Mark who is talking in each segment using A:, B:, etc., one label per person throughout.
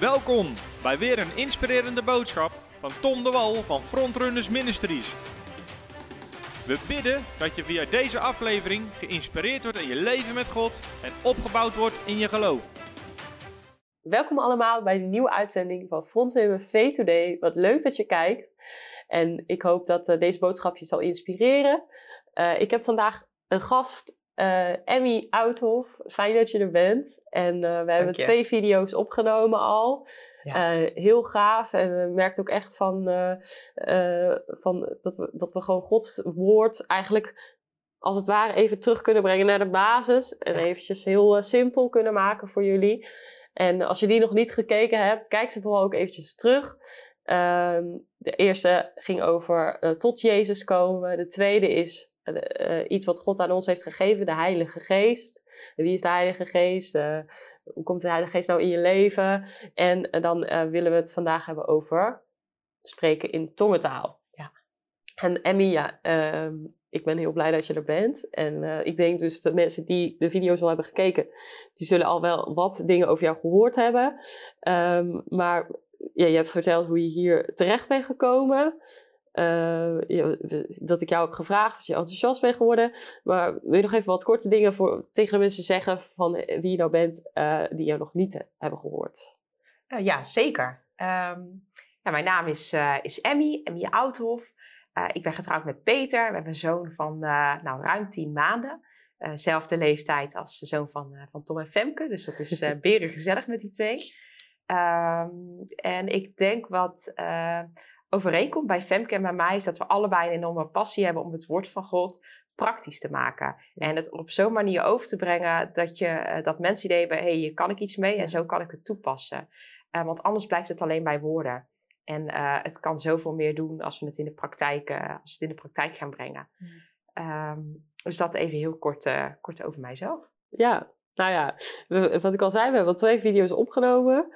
A: Welkom bij weer een inspirerende boodschap van Tom de Wal van Frontrunners Ministries. We bidden dat je via deze aflevering geïnspireerd wordt in je leven met God en opgebouwd wordt in je geloof.
B: Welkom allemaal bij een nieuwe uitzending van Frontrunners V Today. Wat leuk dat je kijkt. En ik hoop dat uh, deze boodschap je zal inspireren. Uh, ik heb vandaag een gast uh, Emmy Oudhof, fijn dat je er bent. En uh, we hebben twee video's opgenomen al. Ja. Uh, heel gaaf. En we ook echt van, van dat, we, dat we gewoon Gods woord eigenlijk als het ware even terug kunnen brengen naar de basis. En ja. eventjes heel simpel kunnen maken voor jullie. En als je die nog niet gekeken hebt, kijk ze vooral ook eventjes terug. Ehm, de eerste ging over tot Jezus komen. De tweede is uh, iets wat God aan ons heeft gegeven, de Heilige Geest. Wie is de Heilige Geest? Uh, hoe komt de Heilige Geest nou in je leven? En uh, dan willen we het vandaag hebben over spreken in tongentaal. Ja. En Emmy, ja, ehm, ik ben heel blij dat je er bent. En ik denk dus de mensen die de video's al hebben gekeken, die zullen al wel wat dingen over jou gehoord hebben. Um, maar ja, je hebt verteld hoe je hier terecht bent gekomen. Uh, dat ik jou heb gevraagd, dat je enthousiast bent geworden. Maar wil je nog even wat korte dingen voor, tegen de mensen zeggen van wie je nou bent, uh, die jou nog niet hebben gehoord?
C: Ja, zeker. Um, ja, mijn naam is, is Emmy, Emmy Oudhof. ik ben getrouwd met Peter. We hebben een zoon van nou, ruim tien maanden. zelfde leeftijd als de zoon van, van Tom en Femke. Dus dat is beren gezellig met die twee. Um, en ik denk wat overeenkomt bij Femke en bij mij is dat we allebei een enorme passie hebben om het woord van God praktisch te maken. En het op zo'n manier over te brengen dat, je, eh, dat mensen idee hebben, hé, hey, hier kan ik iets mee en zo kan ik het toepassen. Uh, want anders blijft het alleen bij woorden. En uh, het kan zoveel meer doen als we het in de praktijk, uh, als we het in de praktijk gaan brengen. Um, dus dat even heel kort, kort over mijzelf.
B: Ja, nou ja, wat ik al zei, we hebben twee video's opgenomen.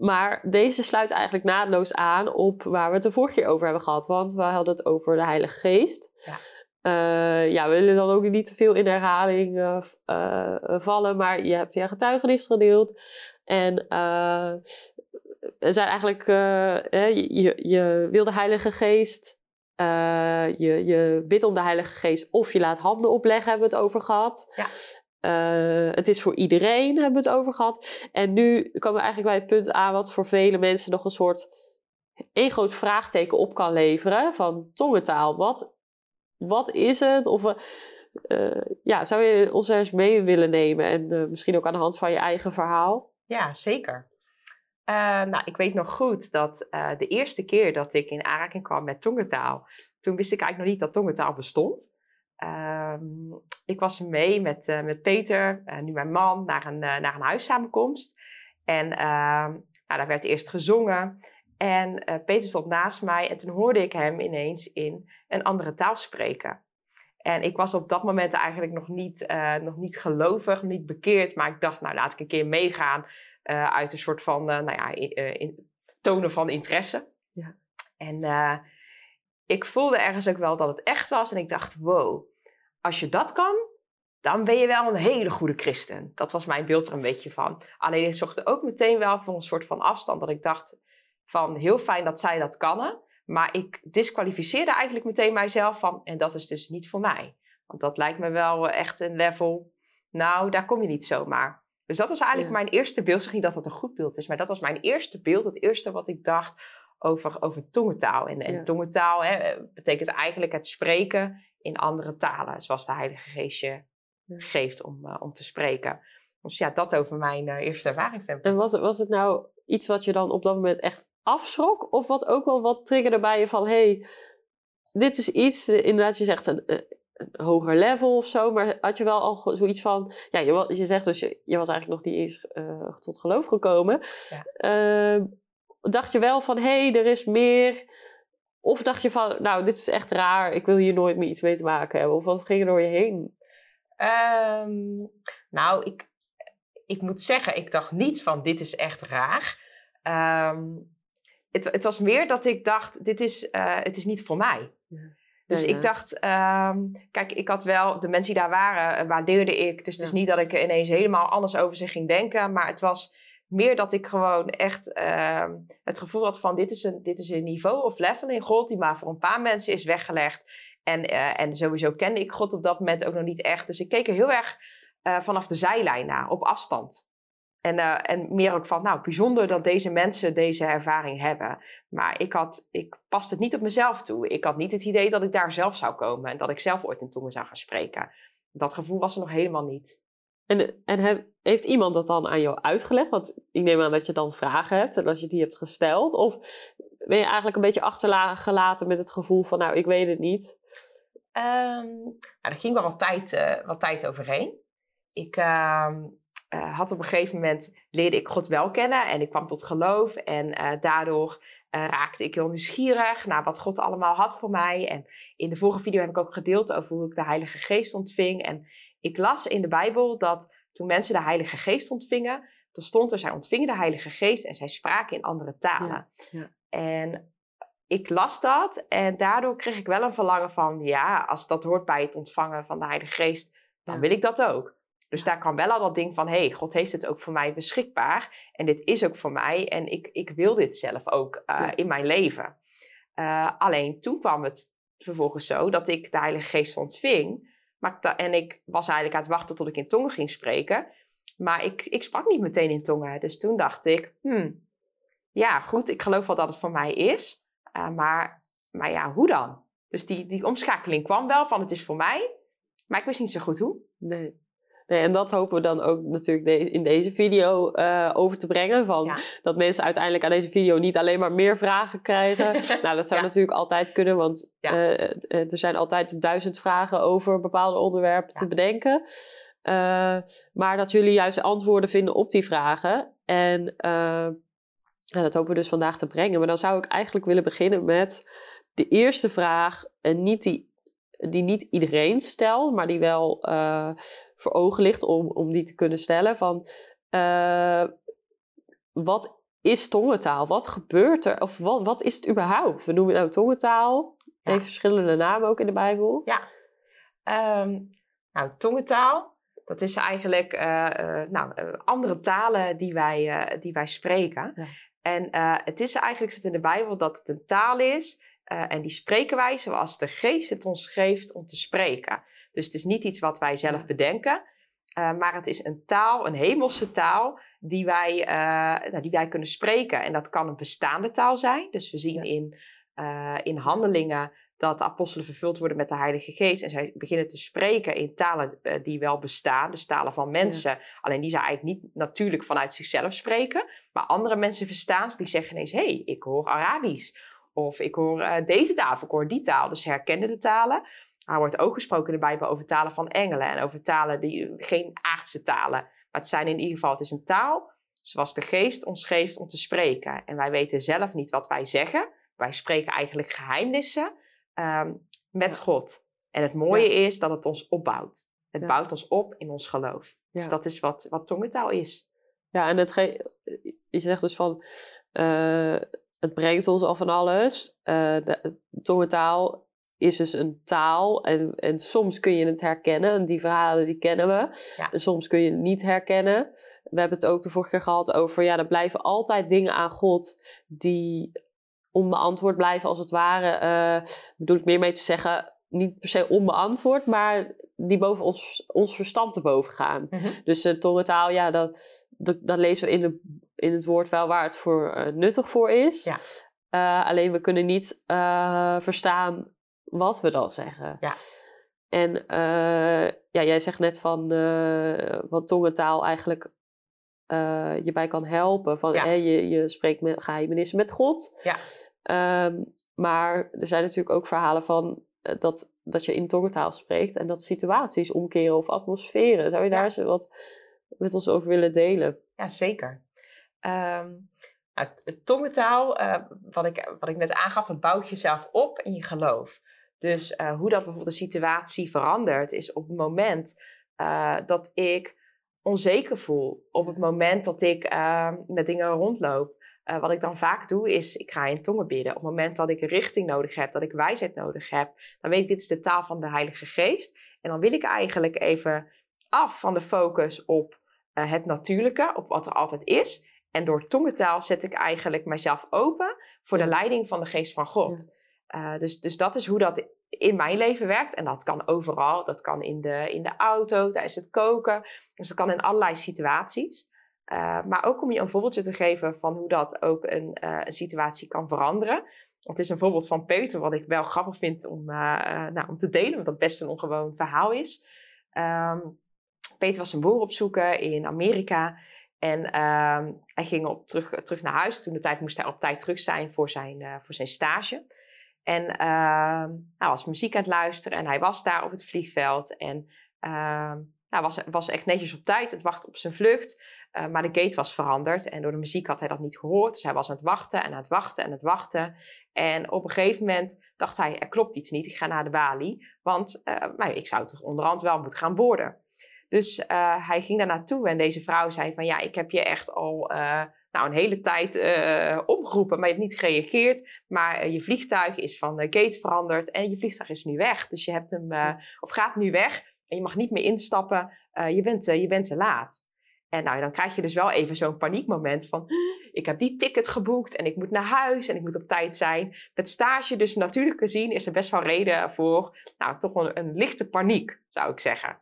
B: Maar deze sluit eigenlijk naadloos aan op waar we het de vorige keer over hebben gehad. Want we hadden het over de Heilige Geest. Ja. Uh, ja, we willen dan ook niet te veel in herhaling uh, uh, vallen. Maar je hebt je getuigenis gedeeld. En er zijn eigenlijk, je, je wil de Heilige Geest. je, je bidt om de Heilige Geest of je laat handen opleggen, hebben we het over gehad. Ja. Uh, het is voor iedereen, hebben we het over gehad. En nu komen we eigenlijk bij het punt aan wat voor vele mensen nog een soort een groot vraagteken op kan leveren. Van tongentaal, wat, wat is het? Of uh, ja, zou je ons eens mee willen nemen? En uh, misschien ook aan de hand van je eigen verhaal?
C: Ja, zeker. nou, ik weet nog goed dat de eerste keer dat ik in aanraking kwam met tongentaal, toen wist ik eigenlijk nog niet dat tongentaal bestond. Um, ik was mee met, uh, met Peter, uh, nu mijn man, naar een, uh, naar een huissamenkomst. En ehm, nou, daar werd eerst gezongen. En Peter stond naast mij en toen hoorde ik hem ineens in een andere taal spreken. En ik was op dat moment eigenlijk nog niet, nog niet gelovig, niet bekeerd. Maar ik dacht, nou laat ik een keer meegaan uit een soort van nou ja, in, in, tonen van interesse. Ja. En ik voelde ergens ook wel dat het echt was. En ik dacht, wow, als je dat kan, dan ben je wel een hele goede christen. Dat was mijn beeld er een beetje van. Alleen ik zorgde ook meteen wel voor een soort van afstand. Dat ik dacht van heel fijn dat zij dat kan. Maar ik disqualificeerde eigenlijk meteen mijzelf van... en dat is dus niet voor mij. Want dat lijkt me wel echt een level... nou, daar kom je niet zomaar. Dus dat was eigenlijk mijn eerste beeld. Ik zeg niet dat dat een goed beeld is, maar dat was mijn eerste beeld. Het eerste wat ik dacht over, over tongentaal. En, en tongentaal hè, betekent eigenlijk het spreken in andere talen, zoals de Heilige Geest je geeft om, uh, om te spreken. Dus ja, dat over mijn uh, eerste ervaring.
B: En was het, was het nou iets wat je dan op dat moment echt afschrok? Of wat ook wel wat triggerde bij je van, hey, dit is iets, uh, inderdaad, je zegt een, een, hoger level of zo, maar had je wel al zoiets van, ja, je, je zegt dus, je, je was eigenlijk nog niet eens tot geloof gekomen. Ja. Ehm, dacht je wel van, hé, hey, er is meer of dacht je van, nou, dit is echt raar, ik wil hier nooit meer iets mee te maken hebben? Of wat ging er door je heen?
C: Um, nou, ik, ik moet zeggen, ik dacht niet van, dit is echt raar. Um, het, het, was meer dat ik dacht, dit is, uh, het is niet voor mij. Ja. Dus ik dacht, um, kijk, ik had wel, de mensen die daar waren, uh, waardeerde ik. Dus het is niet dat ik ineens helemaal anders over ze ging denken. Maar het was Meer dat ik gewoon echt ehm, het gevoel had van dit is, een, dit is een niveau of level in God die maar voor een paar mensen is weggelegd. En, eh, en sowieso kende ik God op dat moment ook nog niet echt. Dus ik keek er heel erg eh, vanaf de zijlijn naar, op afstand. En, eh, en meer ook van, nou, bijzonder dat deze mensen deze ervaring hebben. Maar ik, had, ik paste het niet op mezelf toe. Ik had niet het idee dat ik daar zelf zou komen en dat ik zelf ooit in tongen zou gaan spreken. Dat gevoel was er nog helemaal niet.
B: En, en heeft iemand dat dan aan jou uitgelegd? Want ik neem aan dat je dan vragen hebt en als je die hebt gesteld. Of ben je eigenlijk een beetje achtergelaten met het gevoel van, nou, ik weet het niet?
C: Um, nou, er ging wel wat tijd, uh, wat tijd overheen. Ik uh, uh, had op een gegeven moment, leerde ik God wel kennen en ik kwam tot geloof. En uh, daardoor raakte ik heel nieuwsgierig naar wat God allemaal had voor mij. En in de vorige video heb ik ook gedeeld over hoe ik de Heilige Geest ontving. En ik las in de Bijbel dat toen mensen de Heilige Geest ontvingen, dan stond er, zij ontvingen de Heilige Geest en zij spraken in andere talen. Ja, ja. En ik las dat en daardoor kreeg ik wel een verlangen van, ja, als dat hoort bij het ontvangen van de Heilige Geest, dan wil ik dat ook. Dus daar kwam wel al dat ding van, hé, hey, God heeft het ook voor mij beschikbaar en dit is ook voor mij en ik, ik wil dit zelf ook uh, in mijn leven. Uh, alleen toen kwam het vervolgens zo dat ik de Heilige Geest ontving en ik was eigenlijk aan het wachten tot ik in tongen ging spreken. Maar ik, ik sprak niet meteen in tongen. Dus toen dacht ik, hmm, ja goed, ik geloof wel dat het voor mij is. Uh, maar, maar ja, hoe dan? Dus die, die omschakeling kwam wel van het is voor mij. Maar ik wist niet zo goed hoe.
B: Nee. Nee, en dat hopen we dan ook natuurlijk in deze video uh, over te brengen. Van Dat mensen uiteindelijk aan deze video niet alleen maar meer vragen krijgen. nou, dat zou natuurlijk altijd kunnen, want uh, er zijn altijd duizend vragen over bepaalde onderwerpen te bedenken. Uh, maar dat jullie juist antwoorden vinden op die vragen. En dat hopen we dus vandaag te brengen. Maar dan zou ik eigenlijk willen beginnen met de eerste vraag. En niet die die niet iedereen stelt, maar die wel uh, voor ogen ligt om, om die te kunnen stellen. Van uh, wat is tongentaal? Wat gebeurt er? Of wat, wat is het überhaupt? We noemen het nou tongentaal. Ja. Heeft verschillende namen ook in de Bijbel.
C: Ja. Um, nou, tongentaal, dat is eigenlijk uh, nou, andere talen die wij, die wij spreken. Ja. En het is eigenlijk zit in de Bijbel dat het een taal is uh, en die spreken wij zoals de geest het ons geeft om te spreken. Dus het is niet iets wat wij zelf bedenken, uh, maar het is een taal, een hemelse taal, die wij, uh, nou, die wij kunnen spreken. En dat kan een bestaande taal zijn. Dus we zien in, in handelingen dat de apostelen vervuld worden met de Heilige Geest. En zij beginnen te spreken in talen die wel bestaan, dus talen van mensen. Alleen die zij eigenlijk niet natuurlijk vanuit zichzelf spreken. Maar andere mensen verstaan, die zeggen ineens: hé, hey, ik hoor Arabisch. Of ik hoor uh, deze taal, of ik hoor die taal. Dus herkennen de talen. Er wordt ook gesproken in de Bijbel over talen van engelen. En over talen die geen aardse talen. Maar het zijn in ieder geval, het is een taal zoals de geest ons geeft om te spreken. En wij weten zelf niet wat wij zeggen. Wij spreken eigenlijk geheimnissen um, met God. En het mooie is dat het ons opbouwt. Het bouwt ons op in ons geloof. Dus dat is wat, wat tongentaal is.
B: Ja, en het je zegt dus van... Uh, het brengt ons al van alles. Uh, de tongentaal is dus een taal en, en soms kun je het herkennen. En die verhalen die kennen we. En soms kun je het niet herkennen. We hebben het ook de vorige keer gehad over... ja, er blijven altijd dingen aan God die onbeantwoord blijven als het ware. Uh, bedoel ik meer mee te zeggen... niet per se onbeantwoord, maar die boven ons, ons verstand te boven gaan. Mhm. Dus de tongentaal, ja, dat, dat, dat lezen we in de in het woord wel waar het voor uh, nuttig voor is. Ja. Uh, alleen we kunnen niet uh, verstaan wat we dan zeggen. Ja. En ja, jij zegt net van wat tongentaal eigenlijk je bij kan helpen. Van, ja. je, je spreekt met geheimenissen met God. Ja. Um, maar er zijn natuurlijk ook verhalen van dat, dat je in tongentaal spreekt en dat situaties omkeren of atmosferen. Zou je daar eens wat met ons over willen delen?
C: Ja, zeker. Um, tongentaal, uh, wat, ik, wat ik net aangaf, het bouwt jezelf op in je geloof. Dus uh, hoe dat bijvoorbeeld de situatie verandert, is op het moment uh, dat ik onzeker voel. Op het moment dat ik ehm, met dingen rondloop. wat ik dan vaak doe, is ik ga in tongen bidden. Op het moment dat ik richting nodig heb, dat ik wijsheid nodig heb, dan weet ik, dit is de taal van de Heilige Geest. En dan wil ik eigenlijk even af van de focus op het natuurlijke, op wat er altijd is. En door tongentaal zet ik eigenlijk mijzelf open voor de leiding van de geest van God. Uh, dus, dus dat is hoe dat in mijn leven werkt. En dat kan overal. Dat kan in de, in de auto, tijdens het koken. Dus dat kan in allerlei situaties. Uh, maar ook om je een voorbeeldje te geven van hoe dat ook een, uh, een situatie kan veranderen. Het is een voorbeeld van Peter, wat ik wel grappig vind om, nou, om te delen, want dat best een ongewoon verhaal is. Um, Peter was een boer opzoeken in Amerika. En uh, hij ging op terug, terug naar huis. Toen de tijd moest hij op tijd terug zijn voor zijn, uh, voor zijn stage. En uh, hij was muziek aan het luisteren en hij was daar op het vliegveld. En nou, was, was echt netjes op tijd, het wachten op zijn vlucht. Uh, maar de gate was veranderd en door de muziek had hij dat niet gehoord. Dus hij was aan het wachten en aan het wachten en aan het wachten. En op een gegeven moment dacht hij, er klopt iets niet, ik ga naar de balie. Want uh, nou, ik zou toch onderhand wel moeten gaan boorden. Dus uh, hij ging daar naartoe en deze vrouw zei van ja, ik heb je echt al uh, nou, een hele tijd uh, omgeroepen, maar je hebt niet gereageerd. Maar je vliegtuig is van de gate veranderd en je vliegtuig is nu weg. Dus je hebt hem, of gaat nu weg en je mag niet meer instappen. je, bent, je bent te laat. En nou, dan krijg je dus wel even zo'n paniekmoment van... ik heb die ticket geboekt en ik moet naar huis en ik moet op tijd zijn. Met stage dus natuurlijk gezien is er best wel reden voor... nou, toch een, een lichte paniek, zou ik zeggen.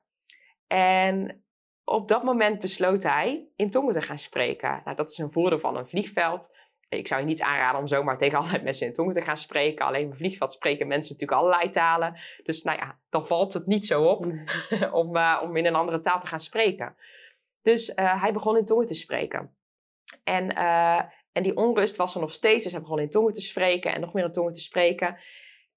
C: En op dat moment besloot hij in tongen te gaan spreken. Nou, dat is een voordeel van een vliegveld. Ik zou je niet aanraden om zomaar tegen allerlei mensen in tongen te gaan spreken. Alleen op een vliegveld spreken mensen natuurlijk allerlei talen. Dus nou ja, dan valt het niet zo op om, uh, om in een andere taal te gaan spreken. Dus uh, hij begon in tongen te spreken. En, uh, en die onrust was er nog steeds. Dus hij begon in tongen te spreken en nog meer in tongen te spreken.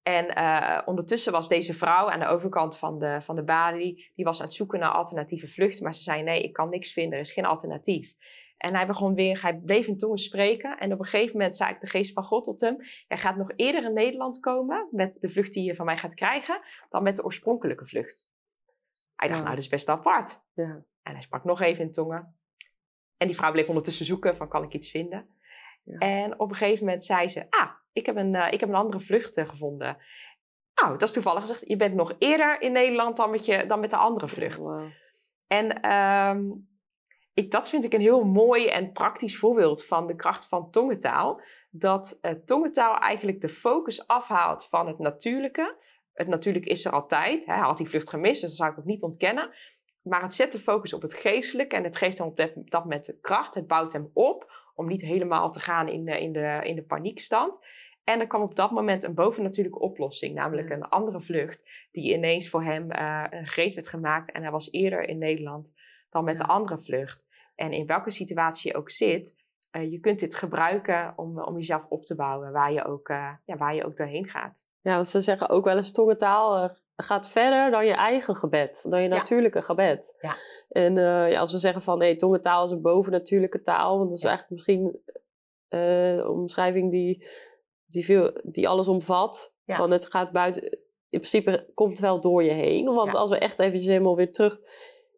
C: En uh, ondertussen was deze vrouw aan de overkant van de, van de balie, die was aan het zoeken naar alternatieve vluchten. Maar ze zei, nee, ik kan niks vinden, er is geen alternatief. En hij begon weer, hij bleef in tongen spreken. En op een gegeven moment zei ik de geest van God tot hem, jij gaat nog eerder in Nederland komen met de vlucht die je van mij gaat krijgen, dan met de oorspronkelijke vlucht. Hij dacht, nou, dat is best apart. Ja. En hij sprak nog even in tongen. En die vrouw bleef ondertussen zoeken van, kan ik iets vinden? Ja. En op een gegeven moment zei ze, ah, ik heb een, uh, ik heb een andere vlucht uh, gevonden. Nou, dat is toevallig gezegd. Je bent nog eerder in Nederland dan met, je, dan met de andere vlucht. Wow. En um, ik, dat vind ik een heel mooi en praktisch voorbeeld van de kracht van tongentaal. Dat uh, tongentaal eigenlijk de focus afhaalt van het natuurlijke. Het natuurlijk is er altijd. Hè. Hij had die vlucht gemist, dus dat zou ik ook niet ontkennen. Maar het zet de focus op het geestelijke en het geeft hem op dat moment de kracht. Het bouwt hem op om niet helemaal te gaan in de, in de, in de paniekstand. En er kwam op dat moment een bovennatuurlijke oplossing, namelijk een andere vlucht, die ineens voor hem uh, een greet werd gemaakt. En hij was eerder in Nederland dan met de andere vlucht. En in welke situatie je ook zit, uh, je kunt dit gebruiken om, om jezelf op te bouwen, waar je ook, uh, ja, waar je ook doorheen gaat.
B: Ja, want ze zeggen ook wel eens tongentaal gaat verder dan je eigen gebed, dan je natuurlijke ja. gebed. Ja. En ja, als we zeggen van nee, tongentaal is een bovennatuurlijke taal, want dat is eigenlijk misschien een omschrijving die die, veel, die alles omvat. Van het gaat buiten. In principe komt het wel door je heen. Want als we echt eventjes helemaal weer terug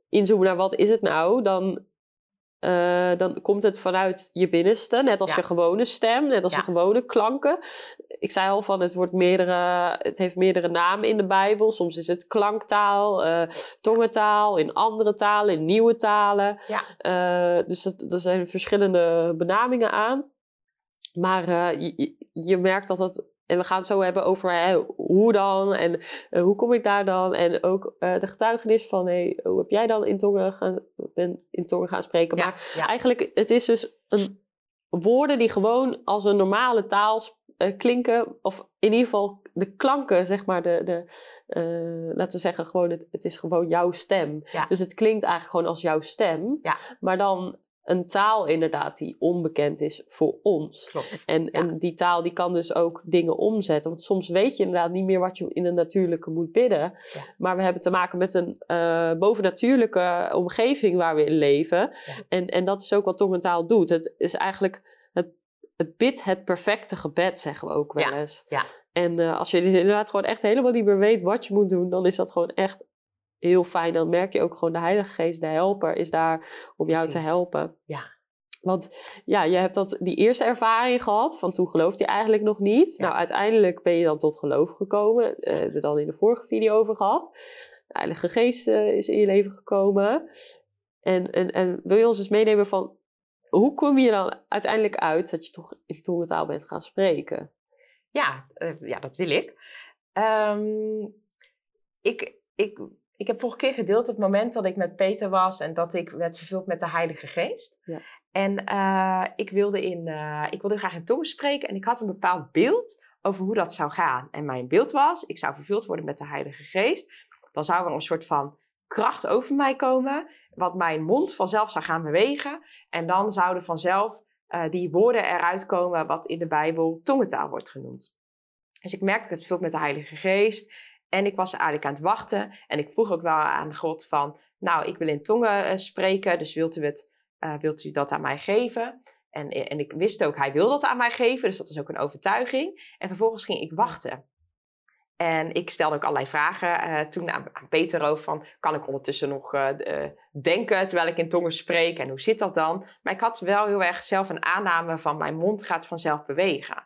B: inzoomen naar wat is het nou, dan, uh, dan komt het vanuit je binnenste. Net als je gewone stem, net als je gewone klanken. Ik zei al van het, wordt meerdere, het heeft meerdere namen in de Bijbel. Soms is het klanktaal, uh, tongentaal, in andere talen, in nieuwe talen. Uh, dus er zijn verschillende benamingen aan. Maar uh, je, je, merkt dat het. En we gaan het zo hebben over hè, hoe dan en uh, hoe kom ik daar dan. En ook uh, de getuigenis van hey, hoe heb jij dan in tongen gaan, ben in tongen gaan spreken. Ja, maar ja. eigenlijk, het is dus een, woorden die gewoon als een normale taal klinken. Of in ieder geval de klanken, zeg maar. De, de, laten we zeggen, gewoon het, het is gewoon jouw stem. Ja. Dus het klinkt eigenlijk gewoon als jouw stem. Maar dan een taal inderdaad die onbekend is voor ons.
C: Klopt.
B: En, en die taal die kan dus ook dingen omzetten. Want soms weet je inderdaad niet meer wat je in een natuurlijke moet bidden. Ja. Maar we hebben te maken met een uh, bovennatuurlijke omgeving waar we in leven. Ja. En, en dat is ook wat tongentaal doet. Het is eigenlijk het, het bidt het perfecte gebed, zeggen we ook wel eens.
C: Ja.
B: En uh, als je inderdaad gewoon echt helemaal niet meer weet wat je moet doen, dan is dat gewoon echt heel fijn. Dan merk je ook gewoon de Heilige Geest, de helper, is daar om jou Precies. te helpen.
C: Ja.
B: Want ja, je hebt dat, die eerste ervaring gehad, van toen geloofde je eigenlijk nog niet. Ja. Nou, uiteindelijk ben je dan tot geloof gekomen. Uh, hebben we dan in de vorige video over gehad. De Heilige Geest uh, is in je leven gekomen. En, en, en wil je ons eens meenemen van hoe kom je dan uiteindelijk uit dat je toch in tongentaal bent gaan spreken?
C: Ja, uh, ja dat wil ik. Um, ik, ik. Ik heb vorige keer gedeeld het moment dat ik met Peter was en dat ik werd vervuld met de Heilige Geest. Ja. En uh, ik, wilde in, uh, ik wilde graag in tongen spreken en ik had een bepaald beeld over hoe dat zou gaan. En mijn beeld was, ik zou vervuld worden met de Heilige Geest. Dan zou er een soort van kracht over mij komen, wat mijn mond vanzelf zou gaan bewegen. En dan zouden vanzelf uh, die woorden eruit komen wat in de Bijbel tongentaal wordt genoemd. Dus ik merkte dat het vult met de Heilige Geest. En ik was eigenlijk aan het wachten. En ik vroeg ook wel aan God van, nou, ik wil in tongen uh, spreken, dus wilt u, het, uh, wilt u dat aan mij geven? En, en ik wist ook, hij wil dat aan mij geven, dus dat was ook een overtuiging. En vervolgens ging ik wachten. En ik stelde ook allerlei vragen uh, toen aan, aan, Peter over van, kan ik ondertussen nog uh, uh, denken terwijl ik in tongen spreek en hoe zit dat dan? Maar ik had wel heel erg zelf een aanname van mijn mond gaat vanzelf bewegen.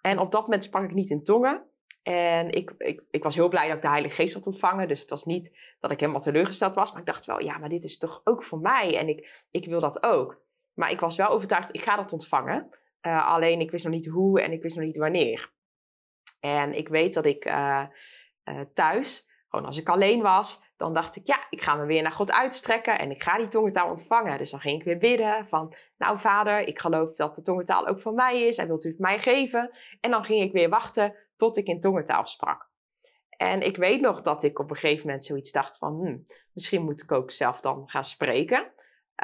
C: En op dat moment sprak ik niet in tongen. En ik, ik, ik was heel blij dat ik de Heilige Geest had ontvangen. Dus het was niet dat ik helemaal teleurgesteld was. Maar ik dacht wel, ja, maar dit is toch ook voor mij. En ik, ik wil dat ook. Maar ik was wel overtuigd, ik ga dat ontvangen. alleen ik wist nog niet hoe en ik wist nog niet wanneer. En ik weet dat ik uh, uh, thuis, gewoon als ik alleen was, dan dacht ik, ja, ik ga me weer naar God uitstrekken en ik ga die tongentaal ontvangen. Dus dan ging ik weer bidden van, nou vader, ik geloof dat de tongentaal ook voor mij is en wilt u het mij geven? En dan ging ik weer wachten tot ik in tongentaal sprak. En ik weet nog dat ik op een gegeven moment zoiets dacht van, hm, misschien moet ik ook zelf dan gaan spreken.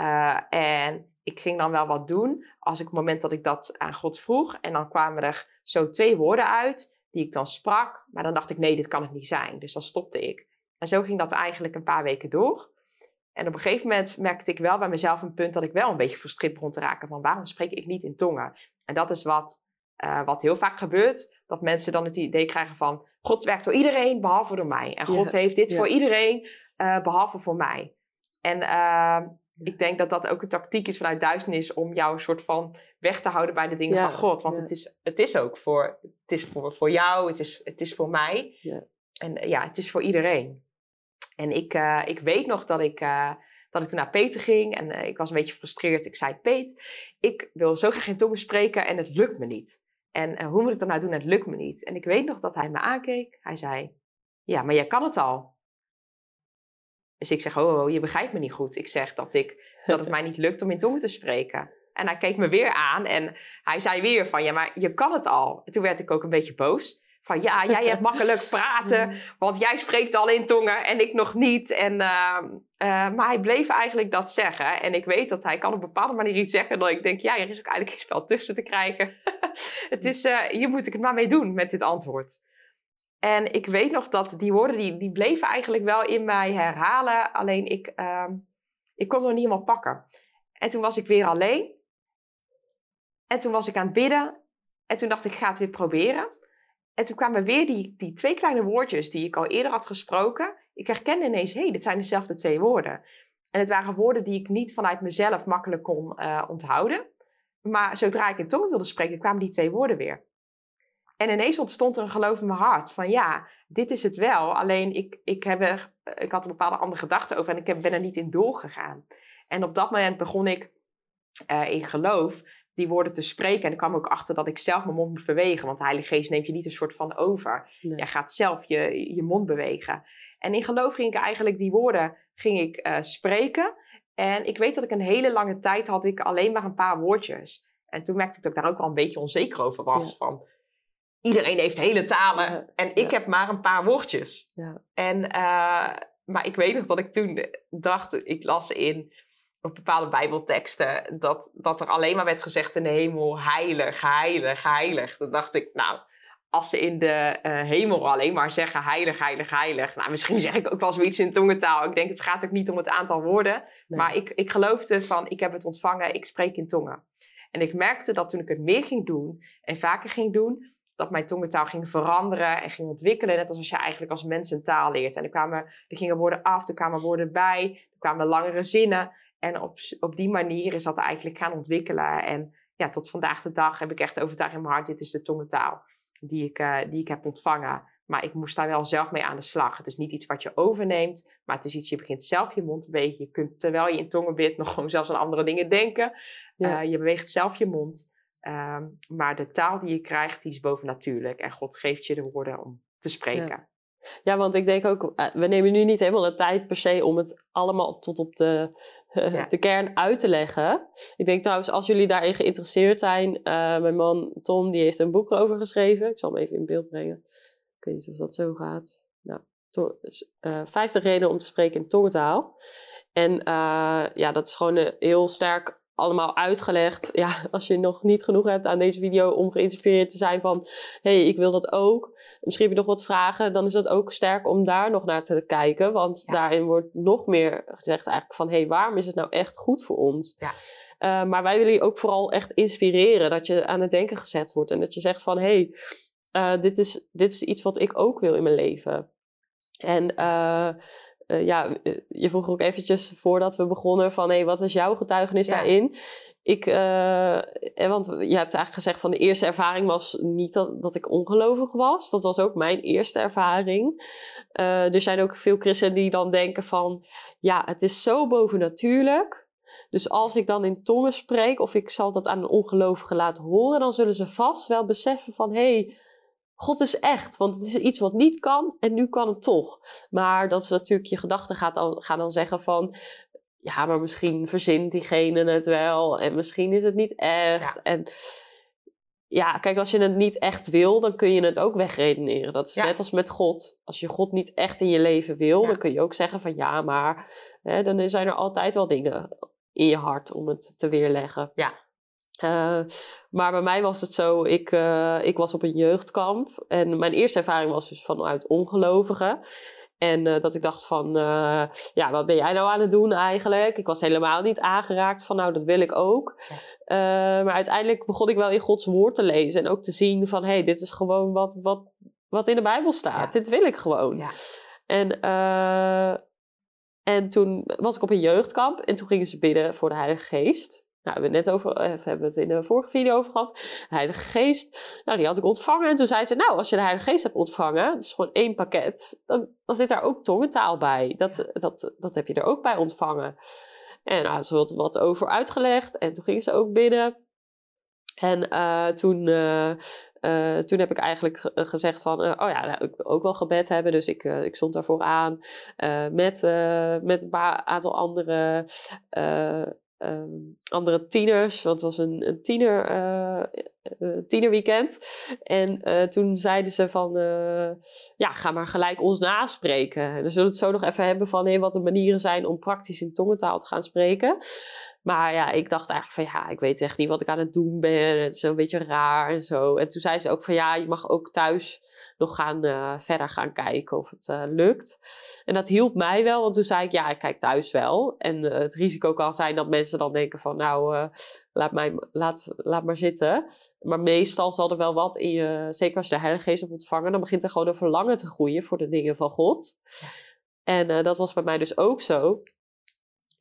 C: Uh, en ik ging dan wel wat doen als ik het moment dat ik dat aan God vroeg. En dan kwamen er zo twee woorden uit die ik dan sprak. Maar dan dacht ik, nee, dit kan het niet zijn. Dus dan stopte ik. En zo ging dat eigenlijk een paar weken door. En op een gegeven moment merkte ik wel bij mezelf een punt dat ik wel een beetje frustreerd begon te raken van waarom spreek ik niet in tongen? En dat is wat, uh, wat heel vaak gebeurt, dat mensen dan het idee krijgen van God werkt voor iedereen behalve door mij. En God heeft dit voor iedereen uh, behalve voor mij. En uh, ik denk dat dat ook een tactiek is vanuit duisternis om jou een soort van weg te houden bij de dingen van God. Want het, is, het is ook voor, het is voor, voor jou, het is, het is voor mij. Ja. En eh, ja, het is voor iedereen. En ik, uh, ik weet nog dat ik, dat ik toen naar Peter ging en uh, ik was een beetje gefrustreerd. Ik zei, Peet, ik wil zo graag in tongen spreken en het lukt me niet. En hoe moet ik dat nou doen? Het lukt me niet. En ik weet nog dat hij me aankeek. Hij zei, ja, maar jij kan het al. Dus ik zeg, oh, oh, oh, je begrijpt me niet goed. Ik zeg dat, ik, dat het mij niet lukt om in tongen te spreken. En hij keek me weer aan en hij zei weer van, ja, maar je kan het al. En toen werd ik ook een beetje boos. Van, ja, jij hebt makkelijk praten, want jij spreekt al in tongen en ik nog niet. En, uh, uh, maar hij bleef eigenlijk dat zeggen. En ik weet dat hij kan op een bepaalde manier iets zeggen dat ik denk, ja, er is ook eigenlijk geen spel tussen te krijgen. het is, uh, hier moet ik het maar mee doen met dit antwoord. En ik weet nog dat die woorden, die, die bleven eigenlijk wel in mij herhalen. Alleen ik, uh, ik kon het nog niet helemaal pakken. En toen was ik weer alleen. En toen was ik aan het bidden. En toen dacht ik, ga het weer proberen. En toen kwamen weer die, die twee kleine woordjes die ik al eerder had gesproken. Ik herkende ineens, hé, hey, dit zijn dezelfde twee woorden. En het waren woorden die ik niet vanuit mezelf makkelijk kon uh, onthouden. Maar zodra ik in tongen wilde spreken, kwamen die twee woorden weer. En ineens ontstond er een geloof in mijn hart van ja, dit is het wel. Alleen ik, ik, heb er, ik had een bepaalde andere gedachte over en ik ben er niet in doorgegaan. En op dat moment begon ik uh, in geloof die woorden te spreken. En ik kwam ook achter dat ik zelf mijn mond moet bewegen. Want de Heilige Geest neemt je niet een soort van over. Nee. Jij gaat zelf je, je mond bewegen. En in geloof ging ik eigenlijk die woorden ging ik, uh, spreken. En ik weet dat ik een hele lange tijd had ik alleen maar een paar woordjes. En toen merkte ik dat ik daar ook al een beetje onzeker over was. Ja. Van, iedereen heeft hele talen en ik heb maar een paar woordjes. Ja. En, uh, maar ik weet nog dat ik toen dacht, ik las in op bepaalde bijbelteksten, dat, dat er alleen maar werd gezegd in de hemel, heilig, heilig, heilig. Dan dacht ik, nou, als ze in de uh, hemel alleen maar zeggen heilig, heilig, heilig. Nou, misschien zeg ik ook wel zoiets in tongentaal. Ik denk, het gaat ook niet om het aantal woorden. Nee. Maar ik, ik geloofde van, ik heb het ontvangen, ik spreek in tongen. En ik merkte dat toen ik het meer ging doen en vaker ging doen, dat mijn tongentaal ging veranderen en ging ontwikkelen. Net als je eigenlijk als mens een taal leert. En er, kwamen, er gingen woorden af, er kwamen woorden bij, er kwamen langere zinnen. En op, op die manier is dat eigenlijk gaan ontwikkelen. En ja, tot vandaag de dag heb ik echt overtuigd in mijn hart, dit is de tongentaal die ik, uh, die ik heb ontvangen. Maar ik moest daar wel zelf mee aan de slag. Het is niet iets wat je overneemt, maar het is iets, je begint zelf je mond te bewegen. Je kunt terwijl je in tongen bidt nog gewoon zelfs aan andere dingen denken.
B: Ja.
C: Eh, je beweegt zelf je mond. Ehm, maar de taal die je krijgt, die is bovennatuurlijk. En God geeft je de woorden om te spreken.
B: Ja, want ik denk ook, eh, we nemen nu niet helemaal de tijd per se om het allemaal tot op de, De kern uit te leggen. Ik denk trouwens, als jullie daarin geïnteresseerd zijn, eh, mijn man Tom, die heeft een boek erover geschreven. Ik zal hem even in beeld brengen. Ik weet niet of dat zo gaat. Nou, to- eh 50 redenen om te spreken in tongentaal. En eh, ja, dat is gewoon heel sterk allemaal uitgelegd. Ja, als je nog niet genoeg hebt aan deze video om geïnspireerd te zijn van... hé, hey, ik wil dat ook. Misschien heb je nog wat vragen. Dan is het ook sterk om daar nog naar te kijken. Want
C: Ja.
B: daarin wordt nog meer gezegd eigenlijk van... hé, hey, waarom is het nou echt goed voor ons?
C: Ja.
B: Eh, maar wij willen je ook vooral echt inspireren. Dat je aan het denken gezet wordt. En dat je zegt van... hé, hey, eh, dit, is, dit is iets wat ik ook wil in mijn leven. En... eh, ja, je vroeg ook eventjes voordat we begonnen van... hé, wat is jouw getuigenis
C: Ja.
B: daarin? Ik, eh, eh, want je hebt eigenlijk gezegd van de eerste ervaring was niet dat, dat ik ongelovig was. Dat was ook mijn eerste ervaring. Eh, er zijn ook veel christenen die dan denken van... ja, het is zo bovennatuurlijk. Dus als ik dan in tongen spreek of ik zal dat aan een ongelovige laten horen... dan zullen ze vast wel beseffen van... hé, hey, God is echt, want het is iets wat niet kan en nu kan het toch. Maar dat is natuurlijk je gedachten gaan dan zeggen van... ja, maar misschien verzint diegene het wel en misschien is het niet echt.
C: Ja.
B: En ja, kijk, als je het niet echt wil, dan kun je het ook wegredeneren. Dat is
C: Ja.
B: net als met God. Als je God niet echt in je leven wil,
C: Ja.
B: dan kun je ook zeggen van ja, maar hè, dan zijn er altijd wel dingen in je hart om het te weerleggen.
C: Ja.
B: Eh, maar bij mij was het zo, ik, eh, ik was op een jeugdkamp en mijn eerste ervaring was dus vanuit ongelovigen. En eh, dat ik dacht van, eh, ja, wat ben jij nou aan het doen eigenlijk? Ik was helemaal niet aangeraakt van, nou, dat wil ik ook. Eh, maar uiteindelijk begon ik wel in Gods woord te lezen en ook te zien van, hé, hey, dit is gewoon wat, wat, wat in de Bijbel staat.
C: Ja.
B: Dit wil ik gewoon.
C: Ja.
B: En, en toen was ik op een jeugdkamp en toen gingen ze bidden voor de Heilige Geest. Nou, we hebben, net over, eh, we hebben het in de vorige video over gehad. De Heilige Geest, nou, die had ik ontvangen. En toen zei ze, nou, als je de Heilige Geest hebt ontvangen, het is gewoon één pakket, dan, dan zit daar ook tongentaal bij. Dat, dat, dat heb je er ook bij ontvangen. En nou, ze had wat over uitgelegd en toen gingen ze ook bidden. En eh, toen, eh, toen heb ik eigenlijk ge- gezegd van, oh ja, nou, ik wil ook wel gebed hebben. Dus ik, ik stond daarvoor aan met, met een paar aantal andere, eh, ehm, andere tieners. Want het was een, een tiener, eh, eh, tienerweekend. En eh, toen zeiden ze van, ja, ga maar gelijk ons naspreken. En we zullen het zo nog even hebben van hé, wat de manieren zijn om praktisch in tongentaal te gaan spreken. Maar ja, ik dacht eigenlijk van ja, ik weet echt niet wat ik aan het doen ben. Het is een beetje raar en zo. En toen zei ze ook van ja, je mag ook thuis nog gaan, eh, verder gaan kijken of het eh, lukt. En dat hielp mij wel, want toen zei ik ja, ik kijk thuis wel. En eh, het risico kan zijn dat mensen dan denken van nou, laat, mij, laat, laat maar zitten. Maar meestal zal er wel wat in je, zeker als je de Heilige Geest hebt ontvangen, dan begint er gewoon een verlangen te groeien voor de dingen van God. En dat was bij mij dus ook zo.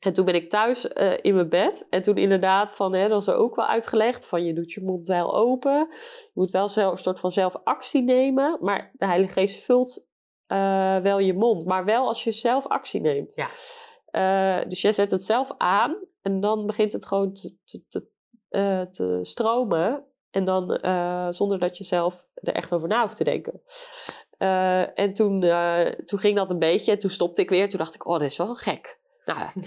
B: En toen ben ik thuis eh, in mijn bed. En toen inderdaad, van, hè, dat was er ook wel uitgelegd: van je doet je mond heel open. Je moet wel zelf, een soort van zelf actie nemen. Maar de Heilige Geest vult eh, wel je mond. Maar wel als je zelf actie neemt.
C: Ja.
B: Eh, dus jij zet het zelf aan. En dan begint het gewoon te, te, te, te stromen. En dan zonder dat je zelf er echt over na hoeft te denken. En toen, toen ging dat een beetje. En toen stopte ik weer. Toen dacht ik, oh, dit is wel gek. Nou, ja.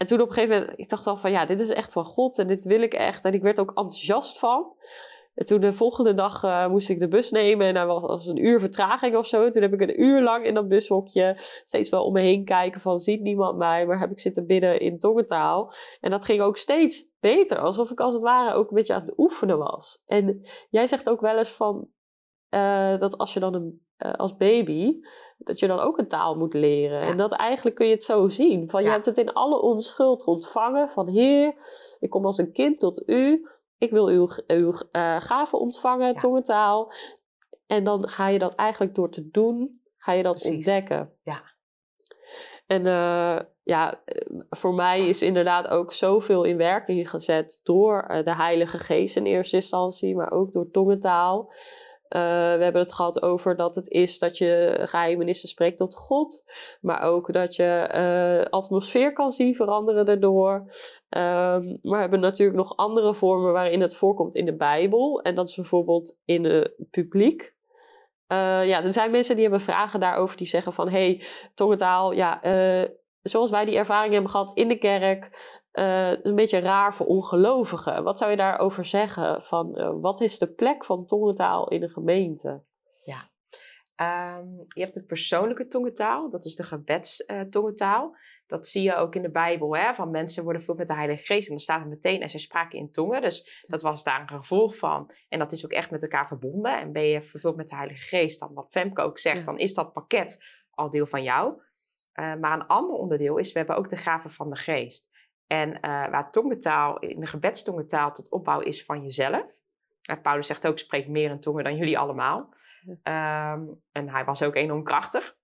B: en toen op een gegeven moment, ik dacht al van ja, dit is echt van God en dit wil ik echt. En ik werd ook enthousiast van. En toen de volgende dag eh, moest ik de bus nemen en er was, was een uur vertraging of zo. Toen heb ik een uur lang in dat bushokje steeds wel om me heen kijken van ziet niemand mij, maar heb ik zitten bidden in tongentaal. En dat ging ook steeds beter, alsof ik als het ware ook een beetje aan het oefenen was. En jij zegt ook wel eens van eh, dat als je dan een, eh, als baby dat je dan ook een taal moet leren.
C: Ja.
B: En dat eigenlijk kun je het zo zien. Van je hebt het in alle onschuld ontvangen. Van Heer, ik kom als een kind tot u. Ik wil uw, uw gaven ontvangen,
C: Ja.
B: tongentaal. En dan ga je dat eigenlijk door te doen, ga je dat
C: Precies.
B: ontdekken.
C: Ja.
B: En ja, voor mij is inderdaad ook zoveel in werking gezet door de Heilige Geest in eerste instantie, maar ook door tongentaal. Eh, we hebben het gehad over dat het is dat je geheimenissen spreekt tot God. Maar ook dat je uh, atmosfeer kan zien veranderen daardoor. Um, maar we hebben natuurlijk nog andere vormen waarin het voorkomt in de Bijbel. En dat is bijvoorbeeld in het publiek. Uh, ja, er zijn mensen die hebben vragen daarover die zeggen van... hey, tongentaal, ja, zoals wij die ervaring hebben gehad in de kerk... Uh, een beetje raar voor ongelovigen. Wat zou je daarover zeggen? Van, uh, wat is de plek van tongentaal in een gemeente?
C: Ja, um, je hebt de persoonlijke tongentaal, dat is de gebedstongentaal. Uh, dat zie je ook in de Bijbel, hè? van mensen worden vervuld met de Heilige Geest. En dan staat er meteen, en zij spraken in tongen. Dus dat was daar een gevolg van. En dat is ook echt met elkaar verbonden. En ben je vervuld met de Heilige Geest, dan wat Femke ook zegt, ja. dan is dat pakket al deel van jou. maar een ander onderdeel is, we hebben ook de gaven van de Geest. En uh, waar tongentaal, in de gebedstongentaal tot opbouw is van jezelf. Paulus zegt ook, spreek meer in tongen dan jullie allemaal. Um, en hij was ook enorm krachtig.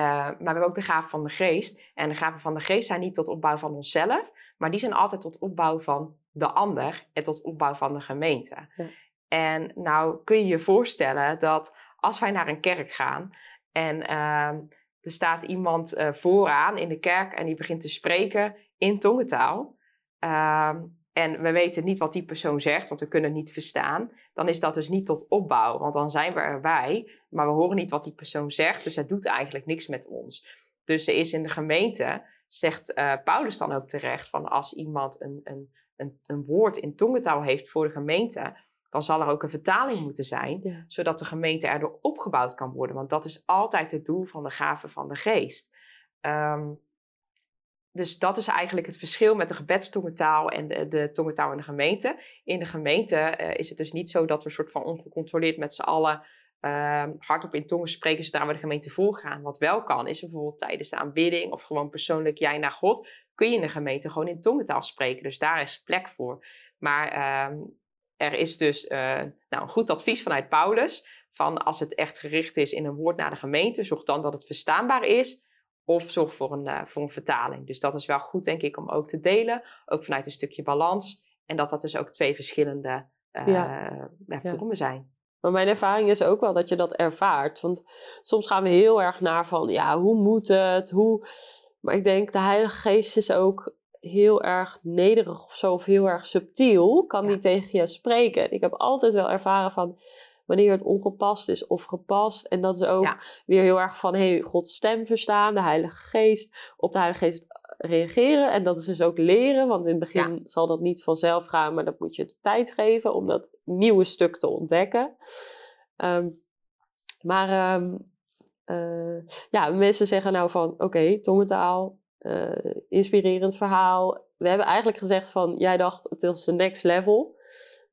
C: Uh, maar we hebben ook de gaven van de geest. En de gaven van de geest zijn niet tot opbouw van onszelf, maar die zijn altijd tot opbouw van de ander en tot opbouw van de gemeente. Ja. En nou kun je je voorstellen dat als wij naar een kerk gaan en ehm, er staat iemand vooraan in de kerk en die begint te spreken in tongentaal. Um, en we weten niet wat die persoon zegt, want we kunnen het niet verstaan. Dan is dat dus niet tot opbouw, want dan zijn we erbij, maar we horen niet wat die persoon zegt. Dus het doet eigenlijk niks met ons. Dus er is in de gemeente, zegt uh, Paulus dan ook terecht, van als iemand een, een, een, een woord in tongentaal heeft voor de gemeente, dan zal er ook een vertaling moeten zijn, ja. zodat de gemeente erdoor opgebouwd kan worden. Want dat is altijd het doel van de gave van de geest. Um, dus dat is eigenlijk het verschil met de gebedstongentaal en de, de tongentaal in de gemeente. In de gemeente uh, is het dus niet zo dat we soort van ongecontroleerd met z'n allen uh, hardop in tongen spreken zodra we de gemeente voorgaan. Wat wel kan, is bijvoorbeeld tijdens de aanbidding of gewoon persoonlijk jij naar God, kun je in de gemeente gewoon in tongentaal spreken. Dus daar is plek voor. Maar uh, er is dus uh, nou, een goed advies vanuit Paulus. Van als het echt gericht is in een woord naar de gemeente, zorg dan dat het verstaanbaar is. Of zorg voor een, uh, voor een vertaling. Dus dat is wel goed, denk ik, om ook te delen. Ook vanuit een stukje balans. En dat dat dus ook twee verschillende uh, ja. vormen zijn.
B: Maar mijn ervaring is ook wel dat je dat ervaart. Want soms gaan we heel erg naar van, ja, hoe moet het? Hoe... Maar ik denk, de Heilige Geest is ook heel erg nederig of zo, of heel erg subtiel. Kan ja. die tegen je spreken? Ik heb altijd wel ervaren van, wanneer het ongepast is of gepast. En dat is ook ja. weer heel erg van hey, Gods stem verstaan, de Heilige Geest, op de Heilige Geest reageren. En dat is dus ook leren, want in het begin ja. zal dat niet vanzelf gaan, maar dat moet je de tijd geven om dat nieuwe stuk te ontdekken. Um, maar um, uh, ja, mensen zeggen nou van oké, okay, tongentaal, uh, inspirerend verhaal. We hebben eigenlijk gezegd van jij dacht het is de next level.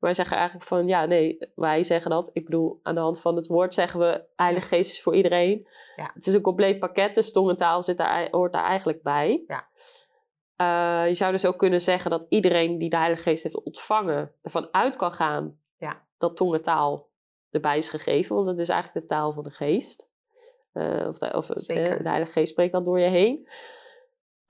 B: Wij zeggen eigenlijk van ja, nee, wij zeggen dat. Ik bedoel, aan de hand van het woord zeggen we Heilige Geest is voor iedereen. Ja. Het is een compleet pakket, dus tongentaal zit daar, hoort daar eigenlijk bij. Ja. Uh, je zou dus ook kunnen zeggen dat iedereen die de Heilige Geest heeft ontvangen, ervan uit kan gaan ja. dat tongentaal erbij is gegeven, want het is eigenlijk de taal van de geest. Uh, of de, of de, de Heilige Geest spreekt dan door je heen.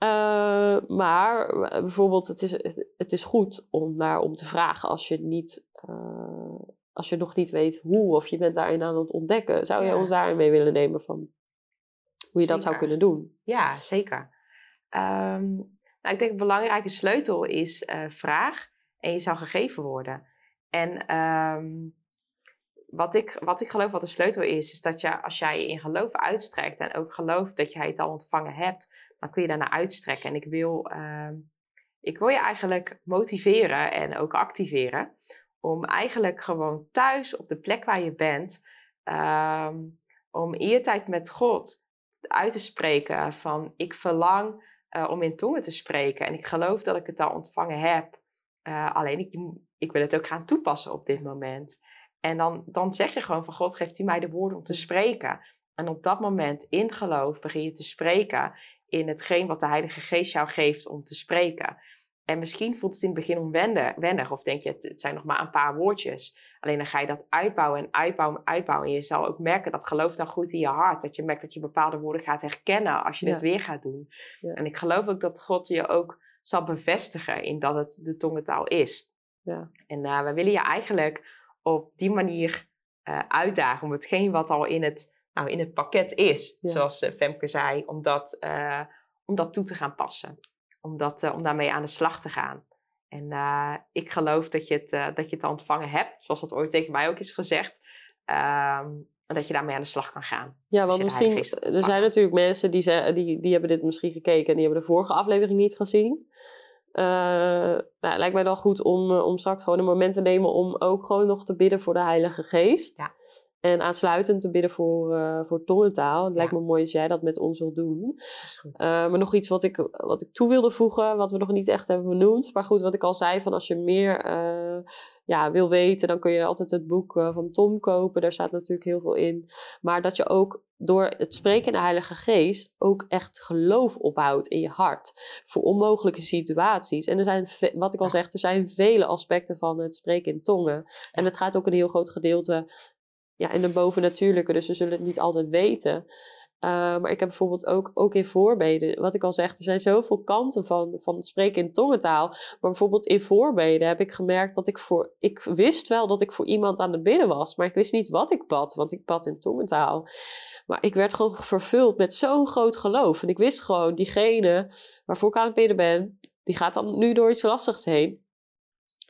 B: Uh, maar eh, bijvoorbeeld, het is, het is goed om daar om te vragen als je, niet, uh, als je nog niet weet hoe of je bent daarin aan het ontdekken. Zou je ja. ons daarin mee willen nemen van hoe je zeker. dat zou kunnen doen?
C: Ja, zeker. Um, nou, ik denk een belangrijke sleutel is uh, vraag en je zal gegeven worden. En um, wat, ik, wat ik geloof wat de sleutel is, is dat je, als jij je in geloof uitstrekt en ook gelooft dat jij het al ontvangen hebt, dan kun je daarna uitstrekken. En ik wil, uh, ik wil je eigenlijk motiveren en ook activeren om eigenlijk gewoon thuis op de plek waar je bent, uh, om eertijd met God uit te spreken van ik verlang uh, om in tongen te spreken en ik geloof dat ik het al ontvangen heb. Uh, alleen ik, ik wil het ook gaan toepassen op dit moment. En dan, dan zeg je gewoon van God geeft hij mij de woorden om te spreken. En op dat moment in geloof begin je te spreken in hetgeen wat de Heilige Geest jou geeft om te spreken. En misschien voelt het in het begin onwennig, of denk je, het, zijn nog maar een paar woordjes. Alleen dan ga je dat uitbouwen en uitbouwen en uitbouwen. En je zal ook merken dat geloof dan goed in je hart. Dat je merkt dat je bepaalde woorden gaat herkennen als je ja. het weer gaat doen. Ja. En ik geloof ook dat God je ook zal bevestigen in dat het de tongentaal is. Ja. En uh, we willen je eigenlijk op die manier uh, uitdagen, om hetgeen wat al in het, nou, in het pakket is, zoals Femke zei, om dat, om dat toe te gaan passen. Om, dat, om daarmee aan de slag te gaan. En ik geloof dat je, het, dat je het ontvangen hebt, zoals dat ooit tegen mij ook is gezegd. Ehm, en dat je daarmee aan de slag kan gaan.
B: Ja, want misschien, er zijn natuurlijk mensen die, die, die hebben dit misschien gekeken en die hebben de vorige aflevering niet gezien. Uh, nou, het lijkt mij dan goed om, eh, om straks gewoon een moment te nemen om ook gewoon nog te bidden voor de Heilige Geest. Ja. En aansluitend te bidden voor, uh, voor tongentaal. Het lijkt me mooi als jij dat met ons wilt doen. Uh, maar nog iets wat ik, wat ik toe wilde voegen, wat we nog niet echt hebben benoemd. Maar goed, wat ik al zei, van als je meer uh, ja, wil weten, dan kun je altijd het boek van Tom kopen. Daar staat natuurlijk heel veel in. Maar dat je ook door het spreken in de Heilige Geest ook echt geloof ophoudt in je hart. Voor onmogelijke situaties. En er zijn, wat ik al zeg, er zijn vele aspecten van het spreken in tongen. En het gaat ook een heel groot gedeelte ja, in de bovennatuurlijke, dus we zullen het niet altijd weten. Uh, maar ik heb bijvoorbeeld ook, ook in voorbeden, wat ik al zeg, er zijn zoveel kanten van, van spreken in tongentaal. Maar bijvoorbeeld in voorbeden heb ik gemerkt dat ik voor, ik wist wel dat ik voor iemand aan de bidden was, maar ik wist niet wat ik bad, want ik bad in tongentaal. Maar ik werd gewoon vervuld met zo'n groot geloof. En ik wist gewoon, diegene waarvoor ik aan het bidden ben, die gaat dan nu door iets lastigs heen.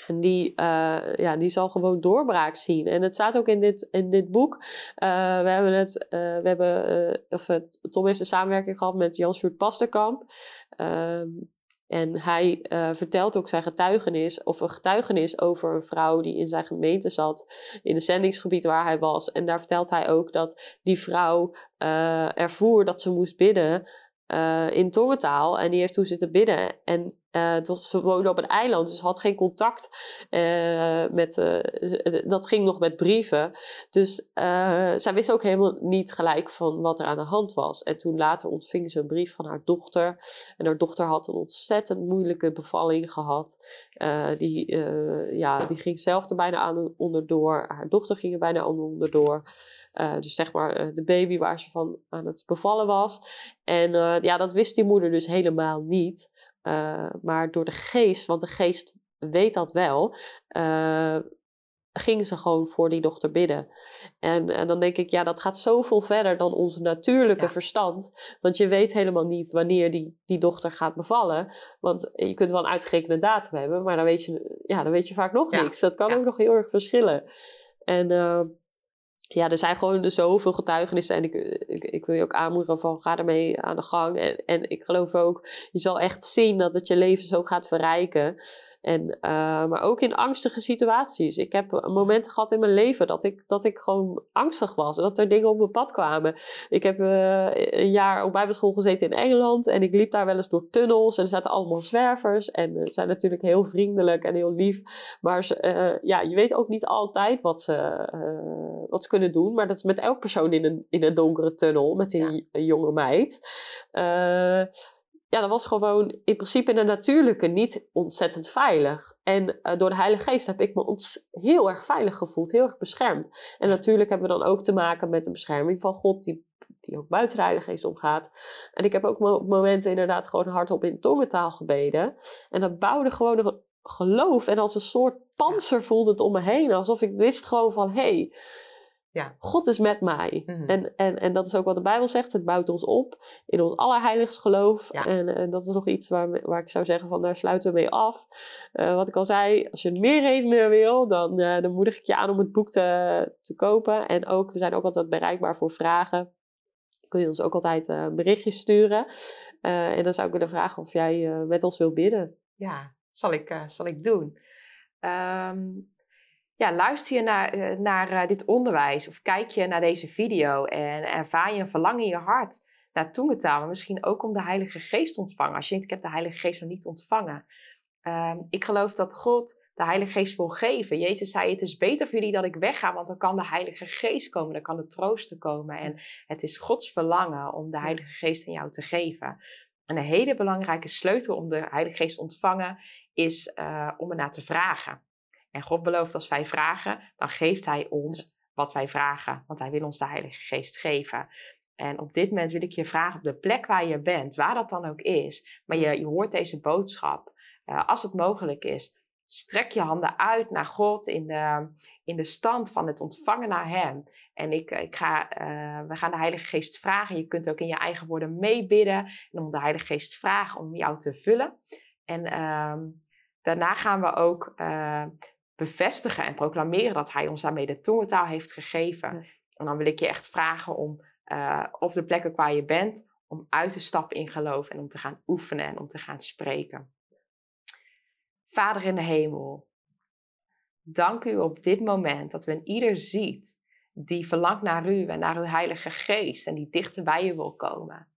B: En die, uh, ja, die zal gewoon doorbraak zien. En het staat ook in dit, in dit boek. Uh, we hebben het, uh, we hebben, of Tom heeft een samenwerking gehad met Jan-Sjoerd Pasterkamp. Ehm, en hij vertelt ook zijn getuigenis, of een getuigenis over een vrouw die in zijn gemeente zat, in het zendingsgebied waar hij was. En daar vertelt hij ook dat die vrouw ervoer dat ze moest bidden in tongentaal. En die heeft toen zitten bidden. En was, ze woonde op een eiland, dus had geen contact uh, met. Uh, dat ging nog met brieven. Dus zij wist ook helemaal niet gelijk van wat er aan de hand was. En toen later ontving ze een brief van haar dochter. En haar dochter had een ontzettend moeilijke bevalling gehad. die, ja, die ging zelf er bijna aan onderdoor. Haar dochter ging er bijna onderdoor. dus zeg maar de baby waar ze van aan het bevallen was. En ja, dat wist die moeder dus helemaal niet. Uh, maar door de geest, want de geest weet dat wel, uh, gingen ze gewoon voor die dochter bidden. En, en, dan denk ik, ja, dat gaat zoveel verder dan onze natuurlijke verstand. Want je weet helemaal niet wanneer die, die dochter gaat bevallen. Want je kunt wel een uitgerekende datum hebben, maar dan weet je, ja, dan weet je vaak nog niks. Dat kan ook nog heel erg verschillen. En uh, ja, er zijn gewoon zoveel getuigenissen. En ik, ik, ik, wil je ook aanmoedigen van ga ermee aan de gang. En, en ik geloof ook, je zal echt zien dat het je leven zo gaat verrijken. En, uh, maar ook in angstige situaties. Ik heb momenten gehad in mijn leven dat ik, dat ik gewoon angstig was. Dat er dingen op mijn pad kwamen. Ik heb uh, een jaar op bijbelschool gezeten in Engeland. En ik liep daar wel eens door tunnels. En er zaten allemaal zwervers. En ze zijn natuurlijk heel vriendelijk en heel lief. Maar uh, ja, je weet ook niet altijd wat ze, wat ze kunnen doen. Maar dat is met elk persoon in een, in een donkere tunnel. Met die ja. jonge meid ja, dat was gewoon in principe in de natuurlijke niet ontzettend veilig. En uh, door de Heilige Geest heb ik me ons heel erg veilig gevoeld, heel erg beschermd. En natuurlijk hebben we dan ook te maken met de bescherming van God, die, die ook buiten de Heilige Geest omgaat. En ik heb ook op momenten inderdaad gewoon hardop in tongentaal gebeden. En dat bouwde gewoon een geloof. En als een soort panzer voelde het om me heen. Alsof ik wist gewoon van, hé, hey, ja. God is met mij. Mhm. en, en, en dat is ook wat de Bijbel zegt. Het bouwt ons op in ons allerheiligst geloof. En, en, dat is nog iets waar, waar ik zou zeggen van daar sluiten we mee af. Uh, wat ik al zei, als je meer redenen wil, dan, uh, dan moedig ik je aan om het boek te, te kopen. En ook, we zijn ook altijd bereikbaar voor vragen. Kun je ons ook altijd uh, berichtjes sturen. en dan zou ik willen vragen of jij met ons wil bidden.
C: Ja, dat zal ik, zal ik doen. Um, ja, luister je naar, eh, naar eh, dit onderwijs of kijk je naar deze video en ervaar je een verlangen in je hart naar tongentaal, maar misschien ook om de Heilige Geest te ontvangen. Als je denkt, ik heb de Heilige Geest nog niet ontvangen. Ehm, ik geloof dat God de Heilige Geest wil geven. Jezus zei, het is beter voor jullie dat ik wegga, want dan kan de Heilige Geest komen, dan kan de troosten komen. En het is Gods verlangen om de Heilige Geest in jou te geven. En een hele belangrijke sleutel om de Heilige Geest te ontvangen is uh, om ernaar te vragen. En God belooft als wij vragen, dan geeft Hij ons wat wij vragen. Want Hij wil ons de Heilige Geest geven. En op dit moment wil ik je vragen op de plek waar je bent, waar dat dan ook is. Maar je, je hoort deze boodschap. Uh, als het mogelijk is, strek je handen uit naar God in de, in de stand van het ontvangen naar Hem. En ik, ik ga, uh, we gaan de Heilige Geest vragen. Je kunt ook in je eigen woorden meebidden. En om de Heilige Geest vragen om jou te vullen. En uh, daarna gaan we ook uh, bevestigen en proclameren dat Hij ons daarmee de tongentaal heeft gegeven. En dan wil ik je echt vragen om uh, op de plekken waar je bent, om uit te stappen in geloof en om te gaan oefenen en om te gaan spreken. Vader in de hemel, dank u op dit moment dat we een ieder ziet die verlangt naar u en naar uw Heilige Geest en die dichter bij u wil komen.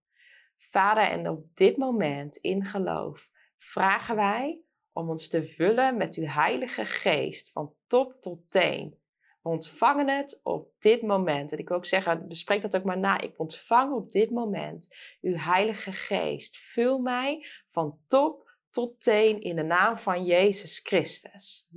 C: Vader, en op dit moment in geloof vragen wij om ons te vullen met uw Heilige Geest van top tot teen. We ontvangen het op dit moment. En ik wil ook zeggen, bespreek dat ook maar na. Ik ontvang op dit moment uw Heilige Geest. Vul mij van top tot teen in de naam van Jezus Christus.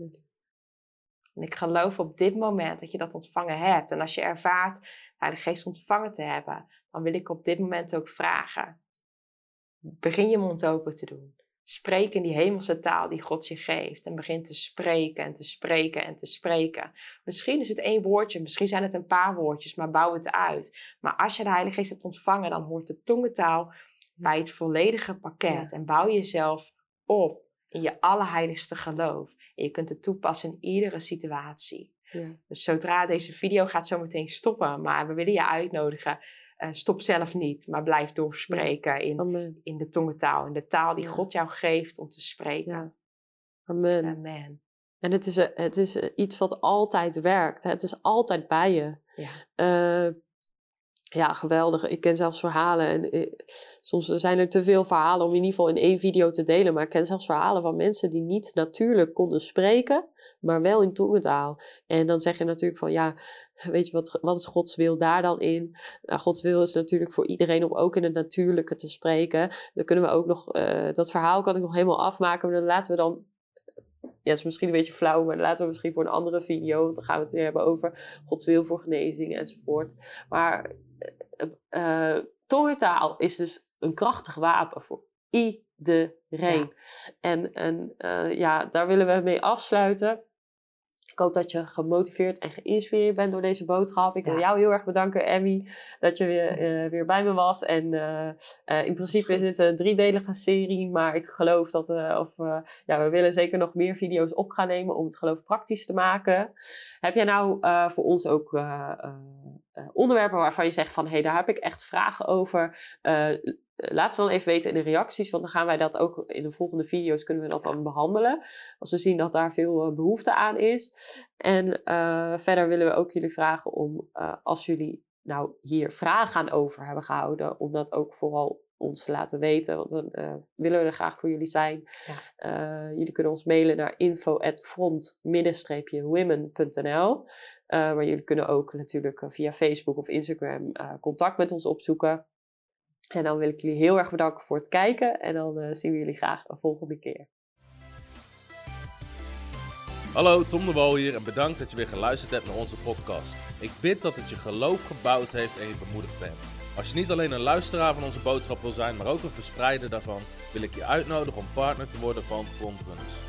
C: En ik geloof op dit moment dat je dat ontvangen hebt. En als je ervaart de Heilige Geest ontvangen te hebben, dan wil ik op dit moment ook vragen. Begin je mond open te doen. Spreek in die hemelse taal die God je geeft. En begin te spreken en te spreken en te spreken. Misschien is het één woordje, misschien zijn het een paar woordjes, maar bouw het uit. Maar als je de Heilige Geest hebt ontvangen, dan hoort de tongentaal bij het volledige pakket. En bouw jezelf op in je allerheiligste geloof. En je kunt het toepassen in iedere situatie. Ja. Dus zodra deze video gaat zo meteen stoppen, maar we willen je uitnodigen. Uh, stop zelf niet, maar blijf doorspreken in, in de tongentaal. In de taal die God jou geeft om te spreken. Ja.
B: Amen.
C: Amen.
B: En het is, het is iets wat altijd werkt. Het is altijd bij je. Ja. Uh, ja, geweldig. Ik ken zelfs verhalen. En eh, soms zijn er te veel verhalen om in ieder geval in één video te delen. Maar ik ken zelfs verhalen van mensen die niet natuurlijk konden spreken, maar wel in tongentaal. En dan zeg je natuurlijk van ja, weet je wat, wat is Gods wil daar dan in? Nou, Gods wil is natuurlijk voor iedereen om ook in het natuurlijke te spreken. Dan kunnen we ook nog, uh, dat verhaal kan ik nog helemaal afmaken. Maar dan laten we dan ja, is misschien een beetje flauw, maar laten we misschien voor een andere video. Want dan gaan we het weer hebben over Gods wil voor genezing enzovoort. Maar uh, tongentaal is dus een krachtig wapen voor iedereen. En, en uh, ja, daar willen we mee afsluiten. Ik hoop dat je gemotiveerd en geïnspireerd bent door deze boodschap. Ik wil jou heel erg bedanken, Emmy, dat je weer, uh, weer bij me was. En uh, uh, in principe is, is, het een driedelige serie, maar ik geloof dat of, ja, we willen zeker nog meer video's op gaan nemen om het geloof praktisch te maken. Heb jij nou voor ons ook onderwerpen waarvan je zegt van hé, hey, daar heb ik echt vragen over? laat ze dan even weten in de reacties, want dan gaan wij dat ook in de volgende video's kunnen we dat dan behandelen. Als we zien dat daar veel behoefte aan is. En uh, verder willen we ook jullie vragen om, uh, als jullie nou hier vragen aan over hebben gehouden, om dat ook vooral ons te laten weten, want dan willen we er graag voor jullie zijn. Ja. jullie kunnen ons mailen naar info@front-women.nl. maar jullie kunnen ook natuurlijk via Facebook of Instagram contact met ons opzoeken. En dan wil ik jullie heel erg bedanken voor het kijken. En dan zien we jullie graag een volgende keer.
D: Hallo, Tom de Wol hier en bedankt dat je weer geluisterd hebt naar onze podcast. Ik bid dat het je geloof gebouwd heeft en je bemoedigd bent. Als je niet alleen een luisteraar van onze boodschap wil zijn, maar ook een verspreider daarvan, wil ik je uitnodigen om partner te worden van Frontrunners.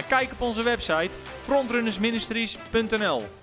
A: en kijk op onze website frontrunnersministries.nl.